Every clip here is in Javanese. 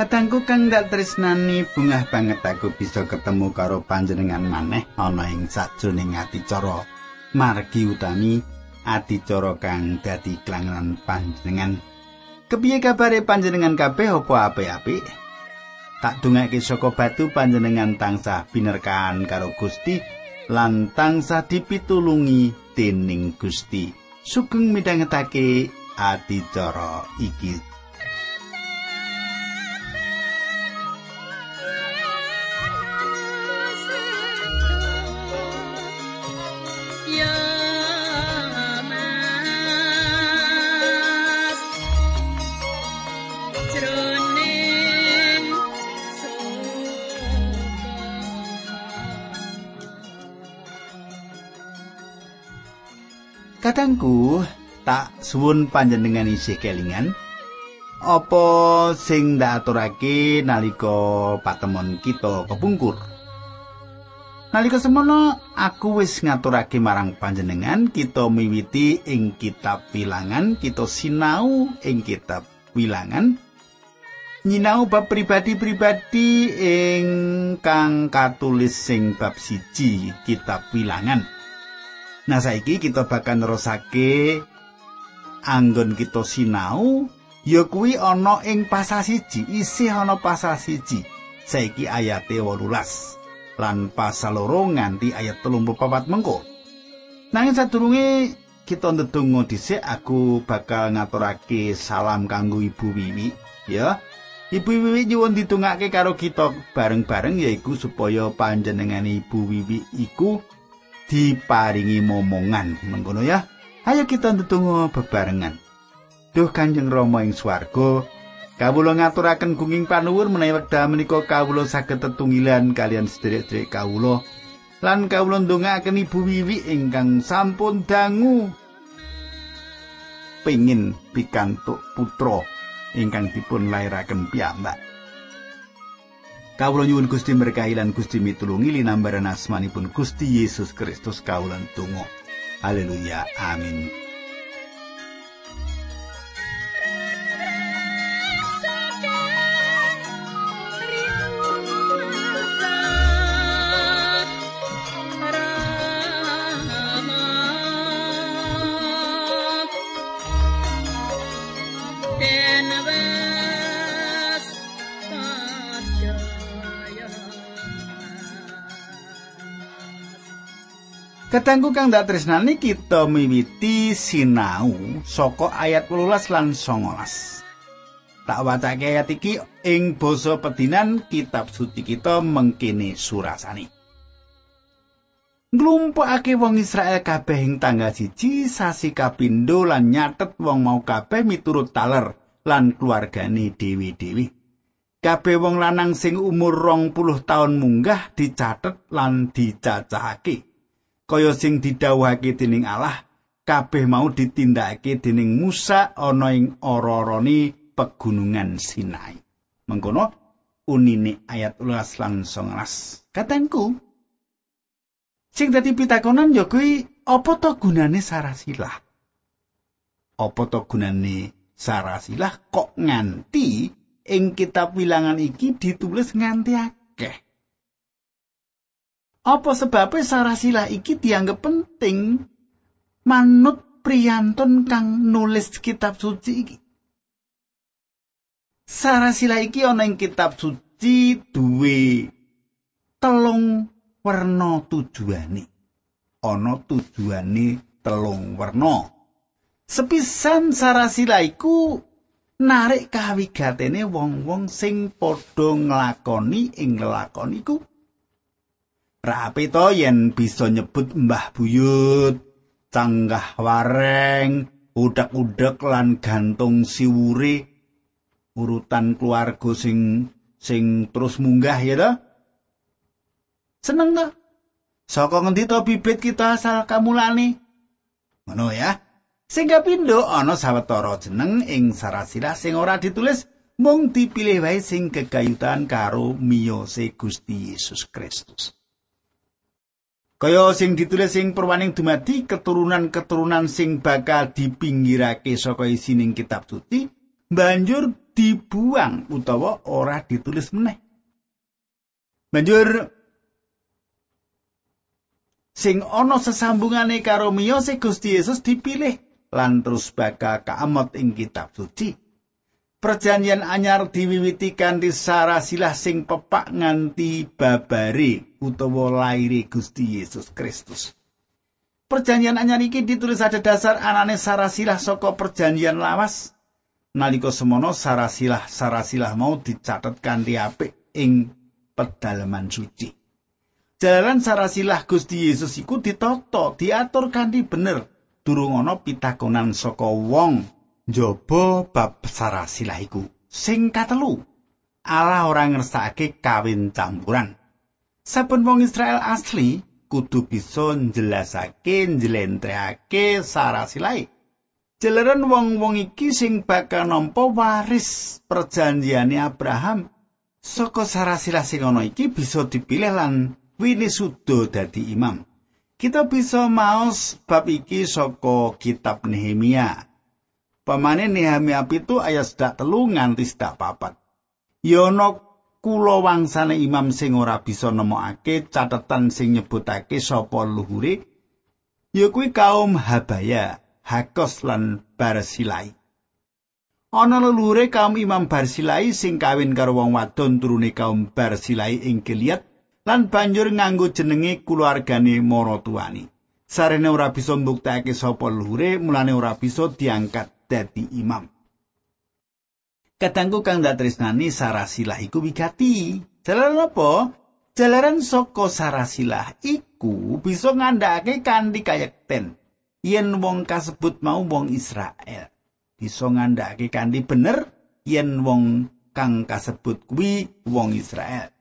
Kadangku kang dak tresnani bungah banget aku bisa ketemu karo panjenengan maneh ana ing sajroning adicara margi utami adicara kang dadi klangenan panjenengan. Kepiye kabare panjenengan kabeh apa apik-apik? Tak dongake saka batu panjenengan tansah binerkan karo Gusti lan tansah dipitulungi dening Gusti. Sugeng midhangetake adicara iki Kadangku tak suwun panjenengan isih kelingan apa sing ndak aturake nalika patemon kita kepungkur. Nalika semono aku wis ngaturake marang panjenengan kita miwiti ing kitab Wilangan, kita sinau ing kitab Wilangan. Nyinau bab pribadi-pribadi ing kang katulis sing bab siji kitab Wilangan. Nah saiki kita bakal nerusake anggon kita sinau ya kuwi ana ing pasal siji, isih ana pasal siji. Saiki ayate 18 lan pasal loro nganti ayat 34 mengko. Nanging sadurunge kita ndedonga dhisik aku bakal ngaturake salam kanggo Ibu Wiwi ya. Ibu Wiwi nyuwun ditungake karo kita bareng-bareng yaiku supaya panjenengan Ibu Wiwi iku diparingi momongan. Mengkono ya. Ayo kita ndedonga bebarengan. Duh Kanjeng Rama ing swarga kawula ngaturaken gunging panuwun menawi wekdal menika kawula saged tetunggilan kalian sedherek-sedherek kawula. Lan kawula ndongaaken Ibu Wiwi ingkang sampun dangu. Pengin pikantuk putra ingkang dipun lairaken piyambak Kawula nyuwun Gusti berkahi lan Gusti mitulungi linambaran asmanipun Gusti Yesus Kristus kawulan tunggu. Haleluya. Amin. Kadangku kang dak tresnani kita miwiti sinau saka ayat 18 lan 19. Tak wacake ayat iki ing basa pedinan kitab suci kita mengkene surasani. Nglumpukake wong Israel kabeh ing tanggal siji sasi kapindo lan nyatet wong mau kabeh miturut taler lan keluargane dewi-dewi. Kabeh wong lanang sing umur rong puluh tahun munggah dicatet lan dicacahake. Kaya sing didhawuhake dening Allah kabeh mau ditindakake dening Musa ana ing ora-arane pegunungan Sinai. Mengkono unine ayat 11 lan 19. Katengku sing dadi pitakonan ya kuwi apa to gunane sarasilah? Apa to gunane sarasilah kok nganti ing kitab wilangan iki ditulis nganti akeh? Apa sebabnya sarasilah iki dianggap penting manut priyantun kang nulis kitab suci iki? Sarasilah iki ana ing kitab suci duwe telung werna tujuane. Ana tujuane telung werna. Sepisan sarasilah iku narik kawigatene wong-wong sing padha nglakoni ing lakon iku. Rapi to yen bisa nyebut Mbah Buyut, Canggah Wareng, udak-udak lan gantung siwure urutan keluarga sing sing terus munggah ya to? Seneng to? Saka ngendi to bibit kita asal kamulane? Ngono ya. Sing kapindo ana sawetara jeneng ing sarasilah sing ora ditulis mung dipilih wae sing kegayutan karo miyose Gusti Yesus Kristus. Kaya sing ditulis sing perwaning dumadi keturunan-keturunan sing bakal dipinggirake saka isining kitab suci, banjur dibuang utawa ora ditulis meneh. Banjur sing ana sesambungane karo miyose Gusti Yesus dipilih lan terus bakal kaamot ing kitab suci. Perjanjian anyar diwiwiti kanthi sarasilah sing pepak nganti babare utawa laire Gusti Yesus Kristus. Perjanjian anyar iki ditulis ada dasar anane sarasilah saka perjanjian lawas. Nalika semono sarasilah sarasilah mau dicatet kanthi apik ing pedalaman suci. Jalan sarasilah Gusti Yesus iku ditata, diatur kanthi bener. Durung ana pitakonan saka wong njaba bab sarasilah iku. Sing katelu. Allah ora ngersakake kawin campuran. Saben wong Israel asli kudu bisa njelasake njlentrehake sarasilah jeleran wong-wong iki sing bakal nampa waris perjanjiane Abraham saka sarasilah sing ana iki bisa dipilih lan winisuda dadi imam. Kita bisa maos bab iki saka kitab Nehemia Pamane Nehemia pitu ayat sedak telu nganti sedak papat. Yono kula wangsane imam sing ora bisa nemokake catetan sing nyebutake sapa luhure ya kuwi kaum Habaya, Hakos lan Barsilai. Ana leluhure kaum Imam Barsilai sing kawin karo wong wadon turune kaum Barsilai ing Gilead lan banjur nganggo jenenge kulawargane maratuwani. Sarene ora bisa mbuktekake sapa luhure, mulane ora bisa diangkat dadi imam. Katanggu kang dak tresnani sarasilah iku wigati. Jalaran apa? Jalaran saka sarasilah iku bisa ngandhakake kanthi kayekten. Yen wong kasebut mau wong Israel. Bisa ngandhakake kanthi bener yen wong kang kasebut kuwi wong Israel.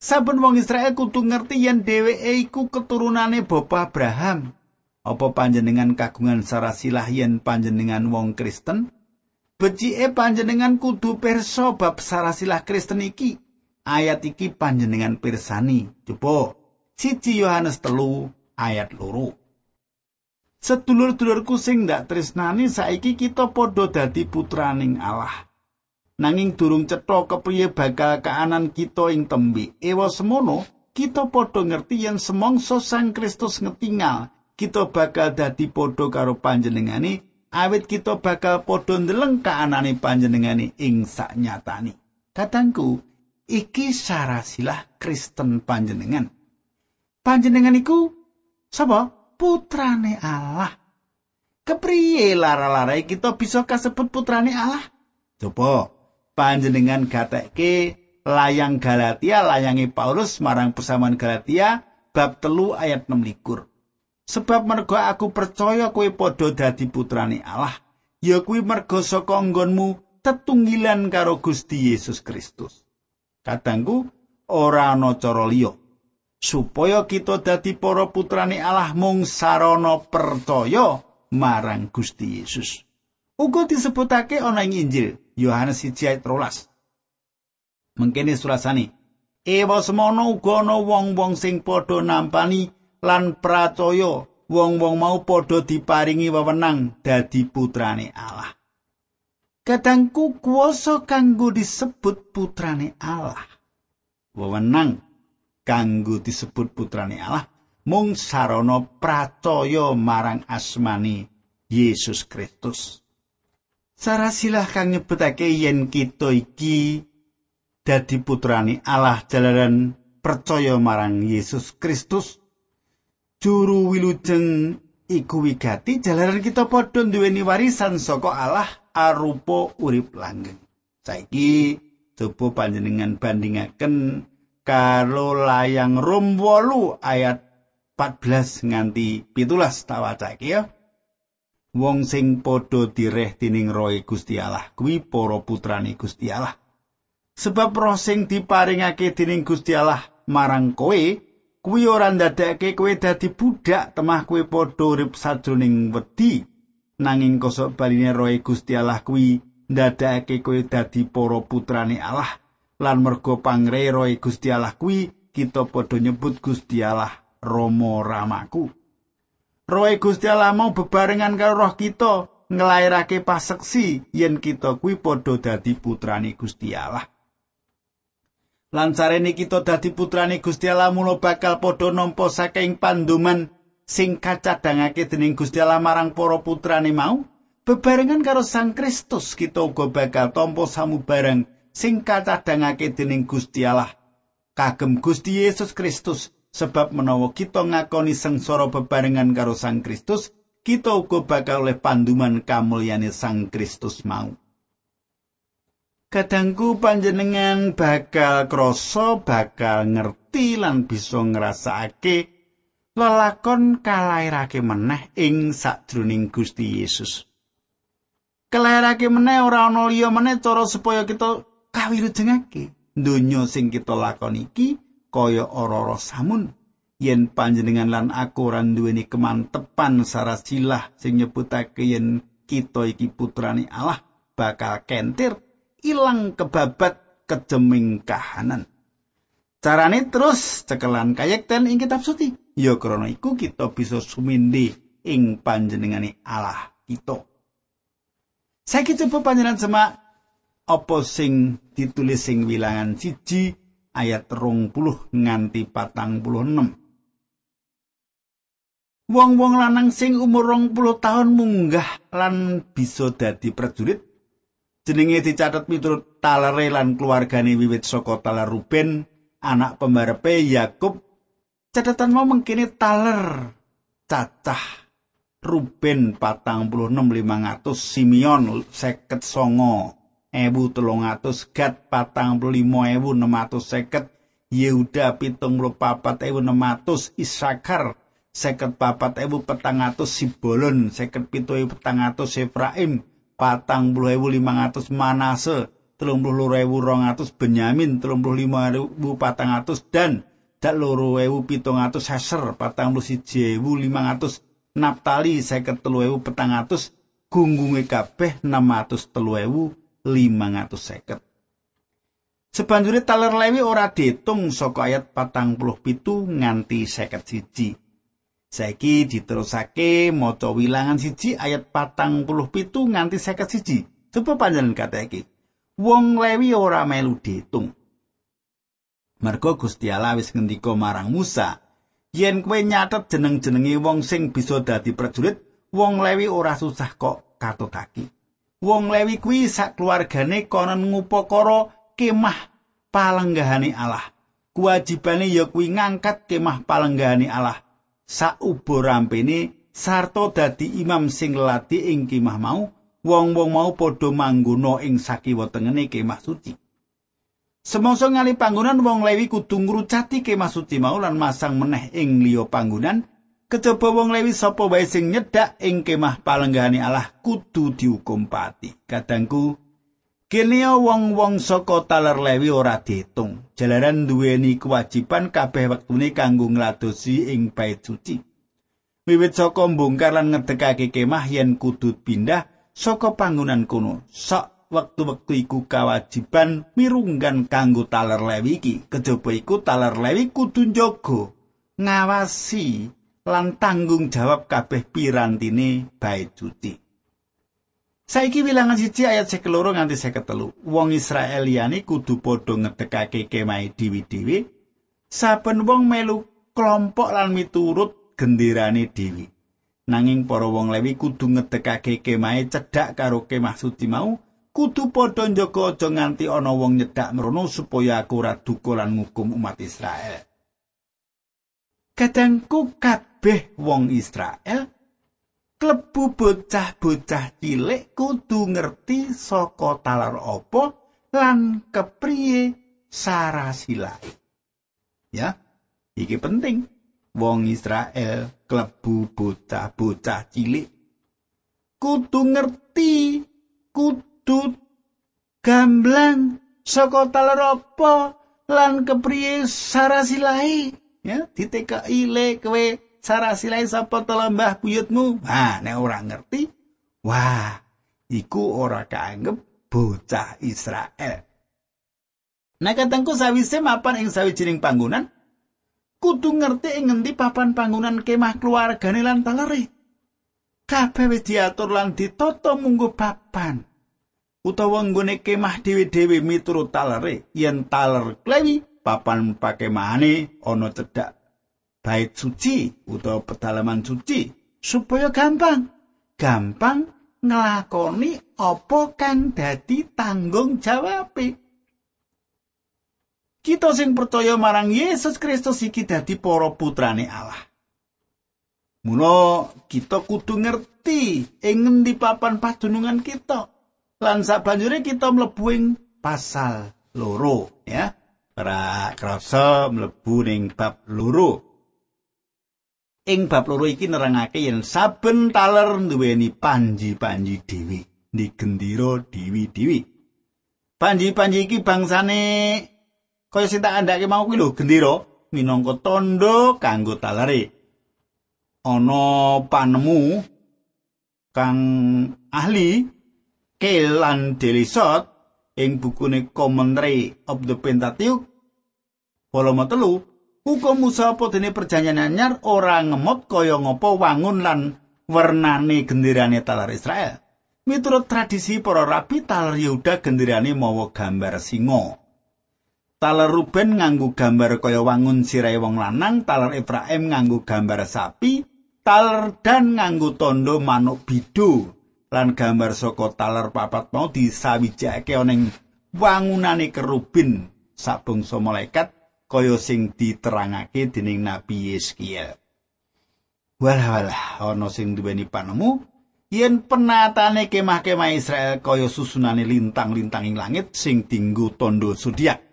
Saben wong Israel kudu ngerti yen dheweke iku keturunane Bapa Abraham. Apa panjenengan kagungan sarasilah yen panjenengan wong Kristen? Becike panjenengan kudu pirsa bab sarasilah Kristen iki. Ayat iki panjenengan pirsani. Coba siji Yohanes telu ayat loro. Sedulur-dulurku sing ndak tresnani saiki kita padha dadi putraning Allah. Nanging durung cetha kepriye bakal kaanan kita ing tembe. Ewa semono, kita padha ngerti yen semongso Sang Kristus ngetingal kita bakal dadi padha karo panjenengane awit kita bakal padha ndeleng kaanane panjenengane ing saknyatani. Katangku, iki sarasilah Kristen panjenengan. Panjenengan iku sapa? Putrane Allah. Kepriye lara-lara kita bisa kasebut putrane Allah? Coba panjenengan gatekke layang Galatia, layangi Paulus marang persamaan Galatia bab telu ayat 6 likur. Sebab mergo aku percaya kowe padha dadi putrane Allah, ya kuwi mergo saka nggonmu tetunggilan karo Gusti Yesus Kristus. Katangku ora ana cara liya supaya kita dadi para putrane Allah mung sarana percaya marang Gusti Yesus. Uga disebutake ana ing Injil Yohanes 1 ayat 13. Mengkene surasane, Ewa semono uga ana wong-wong sing padha nampani lan pracaya wong-wong mau padha diparingi wewenang dadi putrane Allah. Kadangku kuwasa kanggo disebut putrane Allah. Wewenang kanggo disebut putrane Allah mung sarana pracaya marang asmani Yesus Kristus. Sarasilah kang nyebutake yen kita iki dadi putrane Allah jalaran percaya marang Yesus Kristus juru wilujeng iku wigati jalaran kita padha duweni warisan saka Allah arupa urip langgeng. Saiki coba panjenengan bandingaken karo layang Rom 8 ayat 14 nganti 17 tawacake ya. Wong sing padha direh dening Roh Gusti Allah kuwi para putrane Gusti Allah. Sebab roh sing diparingake dening Gusti Allah marang kowe kuwi ora ndadekake kowe dadi budak temah kowe padha urip sajroning wedi. Nanging kosok baline roe Gusti Allah kuwi ndadekake kowe dadi para putrane Allah. Lan mergo pangre roe Gusti Allah kuwi kita padha nyebut Gusti Allah Rama Ramaku. Roe Gusti Allah mau bebarengan karo roh kita nglairake paseksi yen kita kuwi padha dadi putrane Gusti Allah. Lan carane kita dadi putrane Gusti Allah mula bakal padha nampa saking panduman sing kacadhangake dening Gusti Allah marang para putrane mau. Bebarengan karo Sang Kristus kita uga bakal tampa samubarang sing kacadhangake dening Gusti Allah kagem Gusti Yesus Kristus sebab menawa kita ngakoni sengsara bebarengan karo Sang Kristus kita uga bakal oleh panduman kamulyane Sang Kristus mau Kadangku panjenengan bakal krasa bakal ngerti lan bisa ngrasakake lelakon kalairake meneh ing sadroning Gusti Yesus. Kalairake meneh ora ana liya meneh cara supaya kita kawirujengake donya sing kita lakoni iki kaya ora-ora samun yen panjenengan lan aku ora duweni kemantepan sarasilah sing nyebutake yen kita iki putrane Allah bakal kentir ilang kebabat kejeming kahanan carane terus cekelan kayekten ing kitab suci ya krana iku kita bisa sumindi ing panjenengane Allah kita Saiki coba panjenengan semak apa sing ditulis sing wilangan siji ayat rong puluh nganti patang puluh enam. Wong-wong lanang sing umur rong puluh tahun munggah lan bisa dadi prajurit. Jenenge dicatat miturut talere lan keluargane wiwit saka taler Ruben, anak pembarepe Yakub. Catatan mau mengkini taler cacah Ruben patang puluh enam lima ratus Simeon seket songo ewu telung atus gat patang puluh lima ewu enam atus seket Yehuda pitung puluh papat ewu enam atus Isakar seket papat ewu petang atus Sibolon seket pitu ewu petang atus Efraim patang puluh ewu lima atus Manase telung puluh loro ewu rong atus Benyamin telung puluh lima ewu patang atus dan dak loro ewu pitung atus Heser patang puluh siji ewu lima atus Naftali seket telu ewu petang atus gunggunge kabeh enam atus telu ewu 550. Sebanjure taler Lewi ora ditung saka ayat 47 nganti 51. Saiki diterusake maca wilangan siji ayat 47 nganti 51. Coba panjenengan kata iki. Wong Lewi ora melu ditung. Mergo Gusti Allah wis ngendika marang Musa, yen kowe nyatet jeneng-jenenge wong sing bisa dadi prajurit, wong Lewi ora susah kok katutake. wong Lewi kuwi sak keluargane konon ngupakara kemah palenggahane Allah. Kuwajibane ya kuwi ngangkat kemah palenggahane Allah. Saubo rampene sarta dadi imam sing lati ing kemah mau, wong-wong mau padha manggono ing sakiwa tengene kemah suci. Semangsa ngali panggonan wong Lewi kudu ngrucati kemah suci mau lan masang meneh ing liya panggonan Kejaba wong Lewi sapa wae sing nyedak ing kemah palenggahane Allah kudu dihukum pati. Kadangku kene wong-wong saka taler Lewi ora diitung. Jalaran duweni kewajiban kabeh wektune kanggo ngladosi ing bait suci. Wiwit saka mbongkar lan ngedekake kemah yen kudu pindah saka panggonan kono. Sok wektu-wektu iku kewajiban mirunggan kanggo taler Lewi iki. Kejaba iku taler Lewi kudu njaga ngawasi lan tanggung jawab kabeh pirantine bait suci. Saiki wilangan siji ayat sekeloro nganti seket telu. Wong Israel liyane kudu padha ngedekake kemai dewi-dewi. Saben wong melu kelompok lan miturut genderane dewi. Nanging para wong Lewi kudu ngedekake kemai cedhak karo kemah suci mau. Kudu padha njaga aja nganti ana wong nyedak mrono supaya aku ora duka lan ngukum umat Israel. Kadangku kabeh wong Israel klebu bocah-bocah cilik kudu ngerti saka talar apa lan kepriye sarasilae. Ya, iki penting. Wong Israel klebu bocah-bocah cilik kudu ngerti kudu gamblang saka talar apa lan kepriye sarasilae. Ya, ditekai le kowe sarasilai sapa to lembah buyutmu? Ha, nek ora ngerti, wah, iku ora kaanggep bocah Israel. Nah katengku sawise mapan ing sawijining panggonan, kudu ngerti ing ngendi papan panggonan kemah keluargane lan talere. kabeh wis diatur lan ditata munggo papan utawa nggone kemah dhewe-dhewe miturut talere yen taler klewi papan pakemane ana cedhak bait suci utawa pedalaman suci supaya gampang gampang nglakoni apa kang dadi tanggung jawabe kita sing percaya marang Yesus Kristus iki dadi para putrane Allah. Mula kita kudu ngerti ing ngendi papan padunungan kita. Lan sabanjure kita mlebu ing pasal loro ya. Para krasa mlebu ning bab loro. ing bab loro iki nerangake yen saben taler nduweni panji-panji dhewe, digendira dewi-dewi panji-panji iki bangsane kaya sing tak andhake mau kuwi lho gendira minangka tondo kanggo talere. ana panemu kang ahli Kelan Delisot ing bukune Commentary of the Pentateuch volume 3 Uga Musa apa perjanjian anyar ora ngemot kaya ngapa wangun lan wernane genderane talar Israel. Miturut tradisi para rabi talar Yehuda genderane mawa gambar singa. Taler Ruben nganggo gambar kaya wangun sirai wong lanang, taler Efraim nganggo gambar sapi, taler Dan nganggo tondo manuk bidu. Lan gambar saka taler papat mau disawijake oneng wangunane kerubin sabung malaikat kaya sing diterangake dening Nabi Yeskiel. Walah-walah ana sing duweni panemu yen penatane kemah-kemah Israel kaya susunane lintang-lintang ing langit sing dinggo tondo zodiak.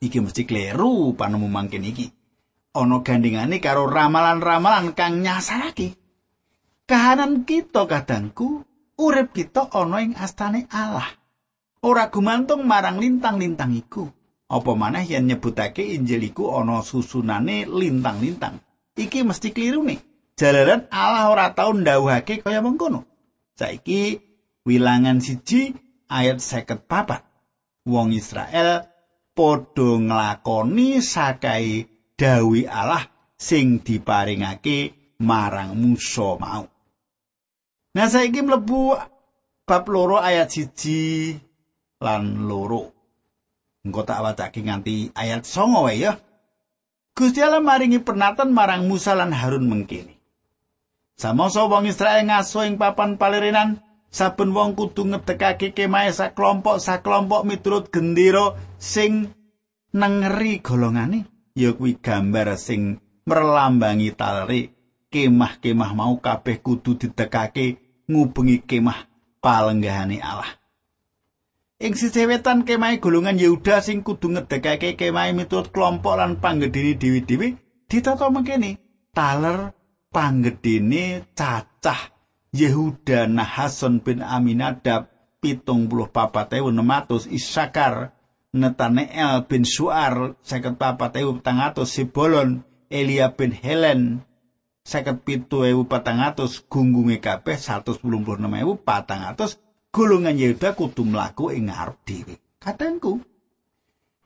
iki mesti kleru panemu mangken iki ana gandengane karo ramalan-ramalan kang nyasarake kahanan kita kadangku urip kita ana ing astane Allah ora gumantung marang lintang-lintang iku apa maneh yen nyebutake Injil iku ana susunane lintang-lintang iki mesti kliru nih jalaran Allah ora tau ndawuhake kaya mengkono saiki wilangan siji ayat seket papat wong Israel padha nglakoni sakai dawi Allah sing diparingake marang Musa mau. Nah saiki mlebu bab loro ayat siji lan loro. Engko tak wacake nganti ayat songo wae ya. Gusti Allah maringi pernatan marang Musa lan Harun mengkini. Samasa wong Israel ngaso ing papan palerenan saben wong kudu ngedekake kemahe sak kelompok sak kelompok miturut gendera sing nengeri golongane ya kuwi gambar sing merlambangi talri kemah-kemah mau kabeh kudu didekake ngubengi kemah palenggahane Allah ing sisih wetan kemah golongan Yehuda sing kudu ngedekake kemah miturut kelompok lan panggedene dewi-dewi ditata mengkene taler panggedene cacah Yehuda Nahason bin Aminadab pitung puluh papat ewu nematus Isakar Netaneel bin Suar seket papat ewu petang atus Sibolon Elia bin Helen seket pitu ewu petang atus gunggunge kabeh satu sepuluh puluh enam ewu patang atus golongan Yehuda kudu mlaku ing ngarep dhewe. Katengku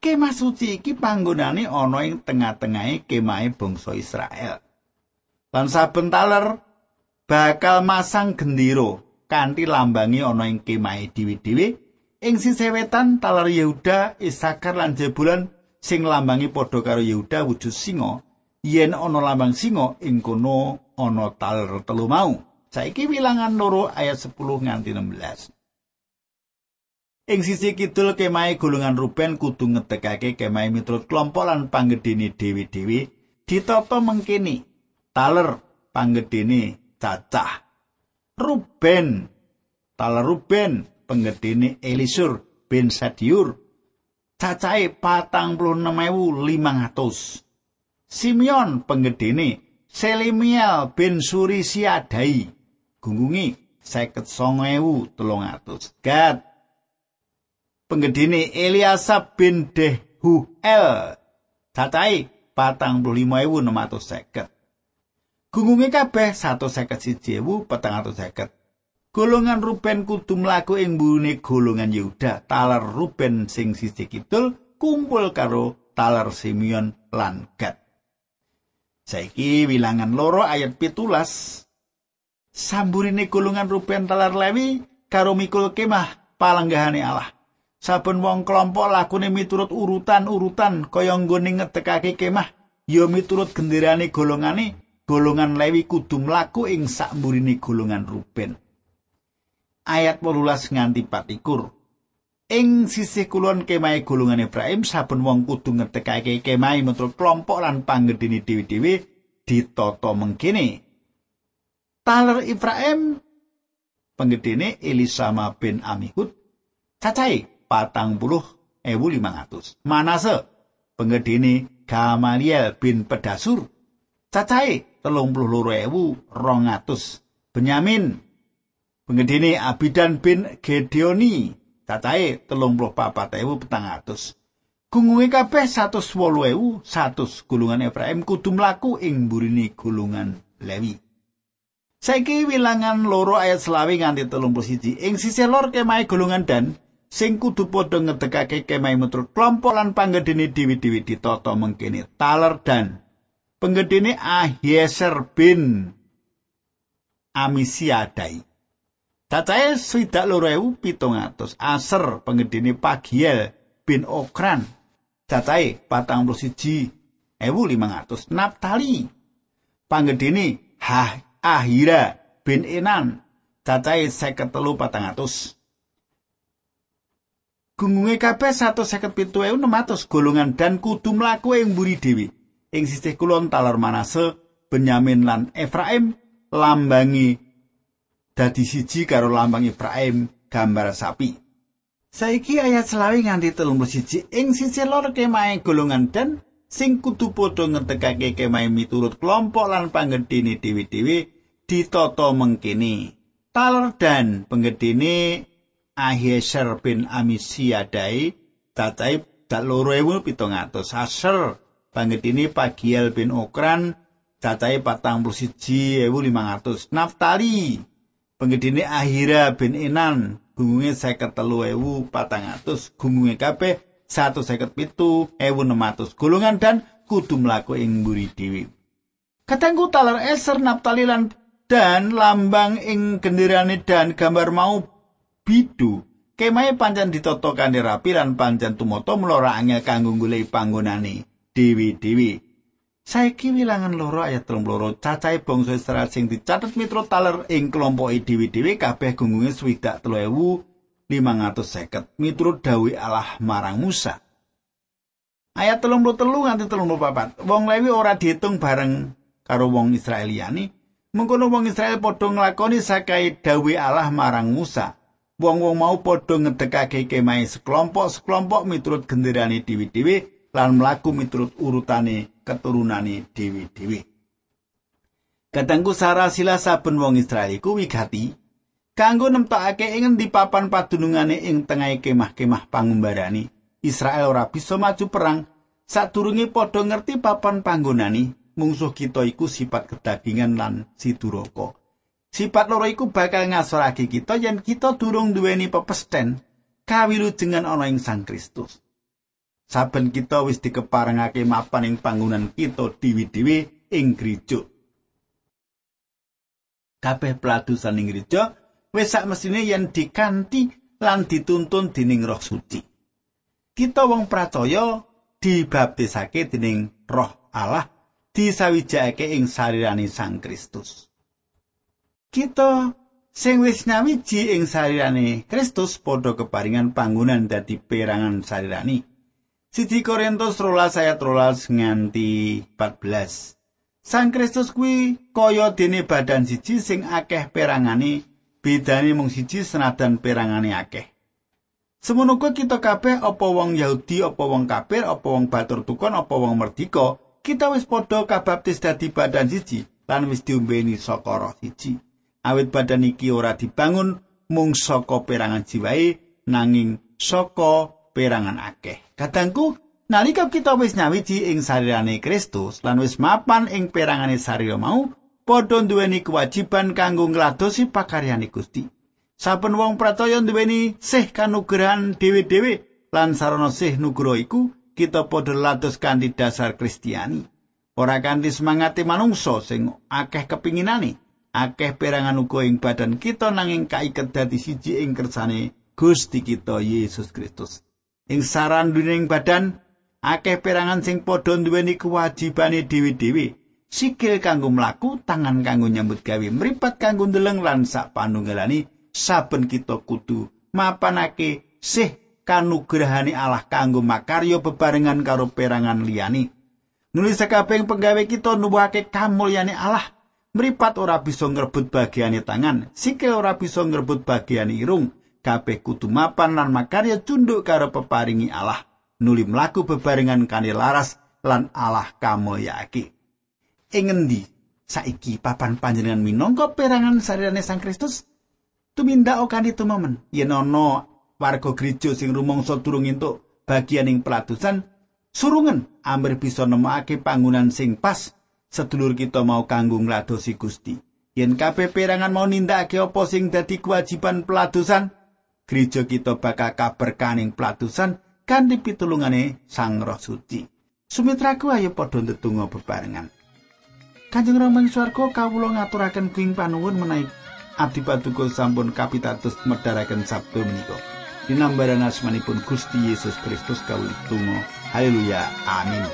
kemah suci iki panggonane ana ing tengah-tengahe kemahe bangsa Israel. Lan saben taler bakal masang gendiro kanthi lambangi ana ing kemahe dhewe-dhewe. Ing sisih wetan talar Yehuda Isakar lan Jebulan sing lambangi padha karo Yehuda wujud singa yen ana lambang singa ing kono ana taler telu mau. Saiki wilangan loro ayat 10 nganti 16 ing sisi kidul kemahe golongan Ruben kudu ngedekake kemahe miturut kelompok lan panggedene dewi-dewi ditata mengkini taler panggedene cacah. Ruben, tal Ruben, penggedene Elisur bin Sadiur, cacahe patang puluh lima ratus. Simeon penggedene Selimiel bin Suri Siadai, gunggungi seket songewu telung atus. Gad, penggedene Eliasab bin Dehuel, cacahe patang puluh lima enam ratus seket. Gungunge kabeh 151.450. Golongan Ruben kudu mlaku ing mbune golongan Yehuda. Taler Ruben sing sisih kidul kumpul karo taler Simeon lan Gad. Saiki wilangan loro ayat pitulas samburine golongan Ruben talar Lewi karo mikul kemah palenggahane Allah. Saben wong kelompok lakune miturut urutan-urutan kaya nggone ngetekake kemah ya miturut genderane golongane golongan Lewi kudu mlaku ing sakmburine golongan Ruben. Ayat 18 nganti 24. Ing sisih kulon kemahe golongan Ibrahim saben wong kudu ngetekake kemahe miturut kelompok lan panggedene dhewe-dhewe ditata mengkene. Taler Ibrahim penggedene Elisama bin Amihud cacahe patang puluh ewu lima ratus. Manase penggedene Gamaliel bin Pedasur cacahe telung puluh loro ewu rong atus. Benyamin penggedene Abidan bin Gedeoni cacahe telung puluh papat ewu petang atus. Gungunge kabeh satus wolu ewu satus gulungan Efraim kudu mlaku ing burine gulungan Lewi. Saiki wilangan loro ayat selawi nganti telung siji. Ing sisi lor kemai golongan dan sing kudu padha ngedekake kemai mutur kelompok lan panggedene dewi-dewi ditata mengkene taler dan penggedene Ahieser bin Amisiadai. Cacahe swidak loro ewu pitung atus. Aser penggedene Pagiel bin Okran. Cacahe patang puluh siji ewu limang atus. Naptali panggedene Hah Ahira bin Enan cacahe seket telu patang atus. Gungunge kabeh satu seket pitu ewu golongan dan kudu mlaku ing mburi dewi. Ing sisih kulon talar manase, Benyamin lan Efraim lambangi dadi siji karo lambang Efraim gambar sapi. Saiki ayat selawi nganti telung siji ing sisi lor kemahe golongan dan sing kudu padha ngetekake kemah miturut kelompok lan panggedene dewi-dewi ditata mengkini. Taler dan penggedene Ahieser bin Amisiadai tatai dak loro ewu pitung atus. Aser panggedene Pagiel bin Okran tatai patang puluh siji ewu limang atus. Naftali penggedene Ahira bin Enan gungunge seket telu ewu patang atus. Gungunge kabeh satu seket pitu ewu nematus golongan dan kudu mlaku ing mburi dewi. Katengku taler eser naptali lan dan lambang ing genderane dan gambar mau bidu. Kemahe pancen ditata kanthi rapi lan pancen tumata mlora angel kanggo golek panggonane dewi-dewi. Saiki wilangan loro ayat telung loro cacahe bangsa Israel sing dicatet mitro taler ing kelompok dewi-dewi kabeh gunggunge swidak telu ewu 550 miturut dawuh Allah marang Musa. Ayat telung puluh telu nganti telung puluh papat. Wong Lewi ora dihitung bareng karo wong Israel liyane. Mengkono wong Israel padha nglakoni sakai dawuh Allah marang Musa. Wong-wong mau padha ngedekake kemahe sekelompok-sekelompok miturut genderane dewi-dewi lan mlaku miturut urutane keturunane dewi-dewi. Katangku sarasila saben wong Israel iku wigati kanggo nemtokake ing endi papan padunungane ing tengahing kemah-kemah pangumbarani Israel ora bisa maju perang sadurunge padha ngerti papan panggonani mungsuh kita iku sifat kedagingan lan siduraka sifat loro iku bakal ngasorake kita yen kita durung duweni pepesten kawilujengan ana ing Sang Kristus saben kita wis dikeparengake mapan ing panggonan kita diwi-diwi ing gereja kabeh peladusan ing gereja wis sak mesine yen dikanti lan dituntun dening Roh Suci. Kita wong percaya dibaptisake dening Roh Allah disawijake ing sarirane Sang Kristus. Kita sing wis nyawiji ing sarirane Kristus padha keparingan panggonan dadi perangan sarirani. Siti Korintus rolas ayat rolas nganti 14. Sang Kristus kuwi kaya dene badan siji sing akeh perangane bedane mung siji senadan perangane akeh. Semono kita kabeh apa wong Yahudi, apa wong kafir, apa wong batur tukon, apa wong merdika, kita wis padha kabaptis dadi badan siji lan wis diombeni saka roh siji. Awit badan iki ora dibangun mung saka perangan jiwae nanging saka perangan akeh. Kadangku nalika kita wis nyawiji ing sarirane Kristus lan wis mapan ing perangane sarira mau, padha duweni kewajiban kanggo ngladosi pakaryane Gusti. Saben wong pracaya duweni sih kanugrahan dhewe-dhewe lan sarana sih nugroho iku kita padha lados kanthi dasar Kristiani. Ora kanthi semangate manungsa sing akeh kepinginane, akeh perangan uga ing badan kita nanging kaiket dadi siji ing kersane Gusti kita Yesus Kristus. Ing saranduning badan akeh perangan sing padha duweni kewajibane dewi-dewi. Sikil kanggo mlaku, tangan kanggo nyambut gawe, mripat kanggo ndeleng lan sak panunggalane saben kita kudu mapanake sih kanugrahane Allah kanggo makarya bebarengan karo perangan liyane. Nulis sakabeh penggawe kita nuwuhake kamulyane Allah. Mripat ora bisa ngrebut bagiane tangan, sikil ora bisa ngrebut bagiane irung. Kabeh kudu mapan lan makarya cunduk karo peparingi Allah. Nuli mlaku bebarengan kane laras lan Allah kamulyake. Ing ngendi saiki papan panjenengan minangka perangan sarirane Sang Kristus? Tumindak okani tumomen. Yen ana warga gereja sing rumangsa durung entuk bagian ing pelatusan, surungen amber bisa nemokake panggonan sing pas sedulur kita mau kanggo ngladosi Gusti. Yen kabeh perangan mau nindakake apa sing dadi kewajiban peladusan, gereja kita bakal kaberkaning peladusan kanthi pitulungane Sang Roh Suci. Sumitraku ayo padha ndedonga bebarengan. Kanjeng Rama ing swarga kawula ngaturaken kuing panuwun menawi abdi sampun kapitados medharaken sabda menika. Dinambaran asmanipun Gusti Yesus Kristus kawula tunggu. Haleluya. Amin.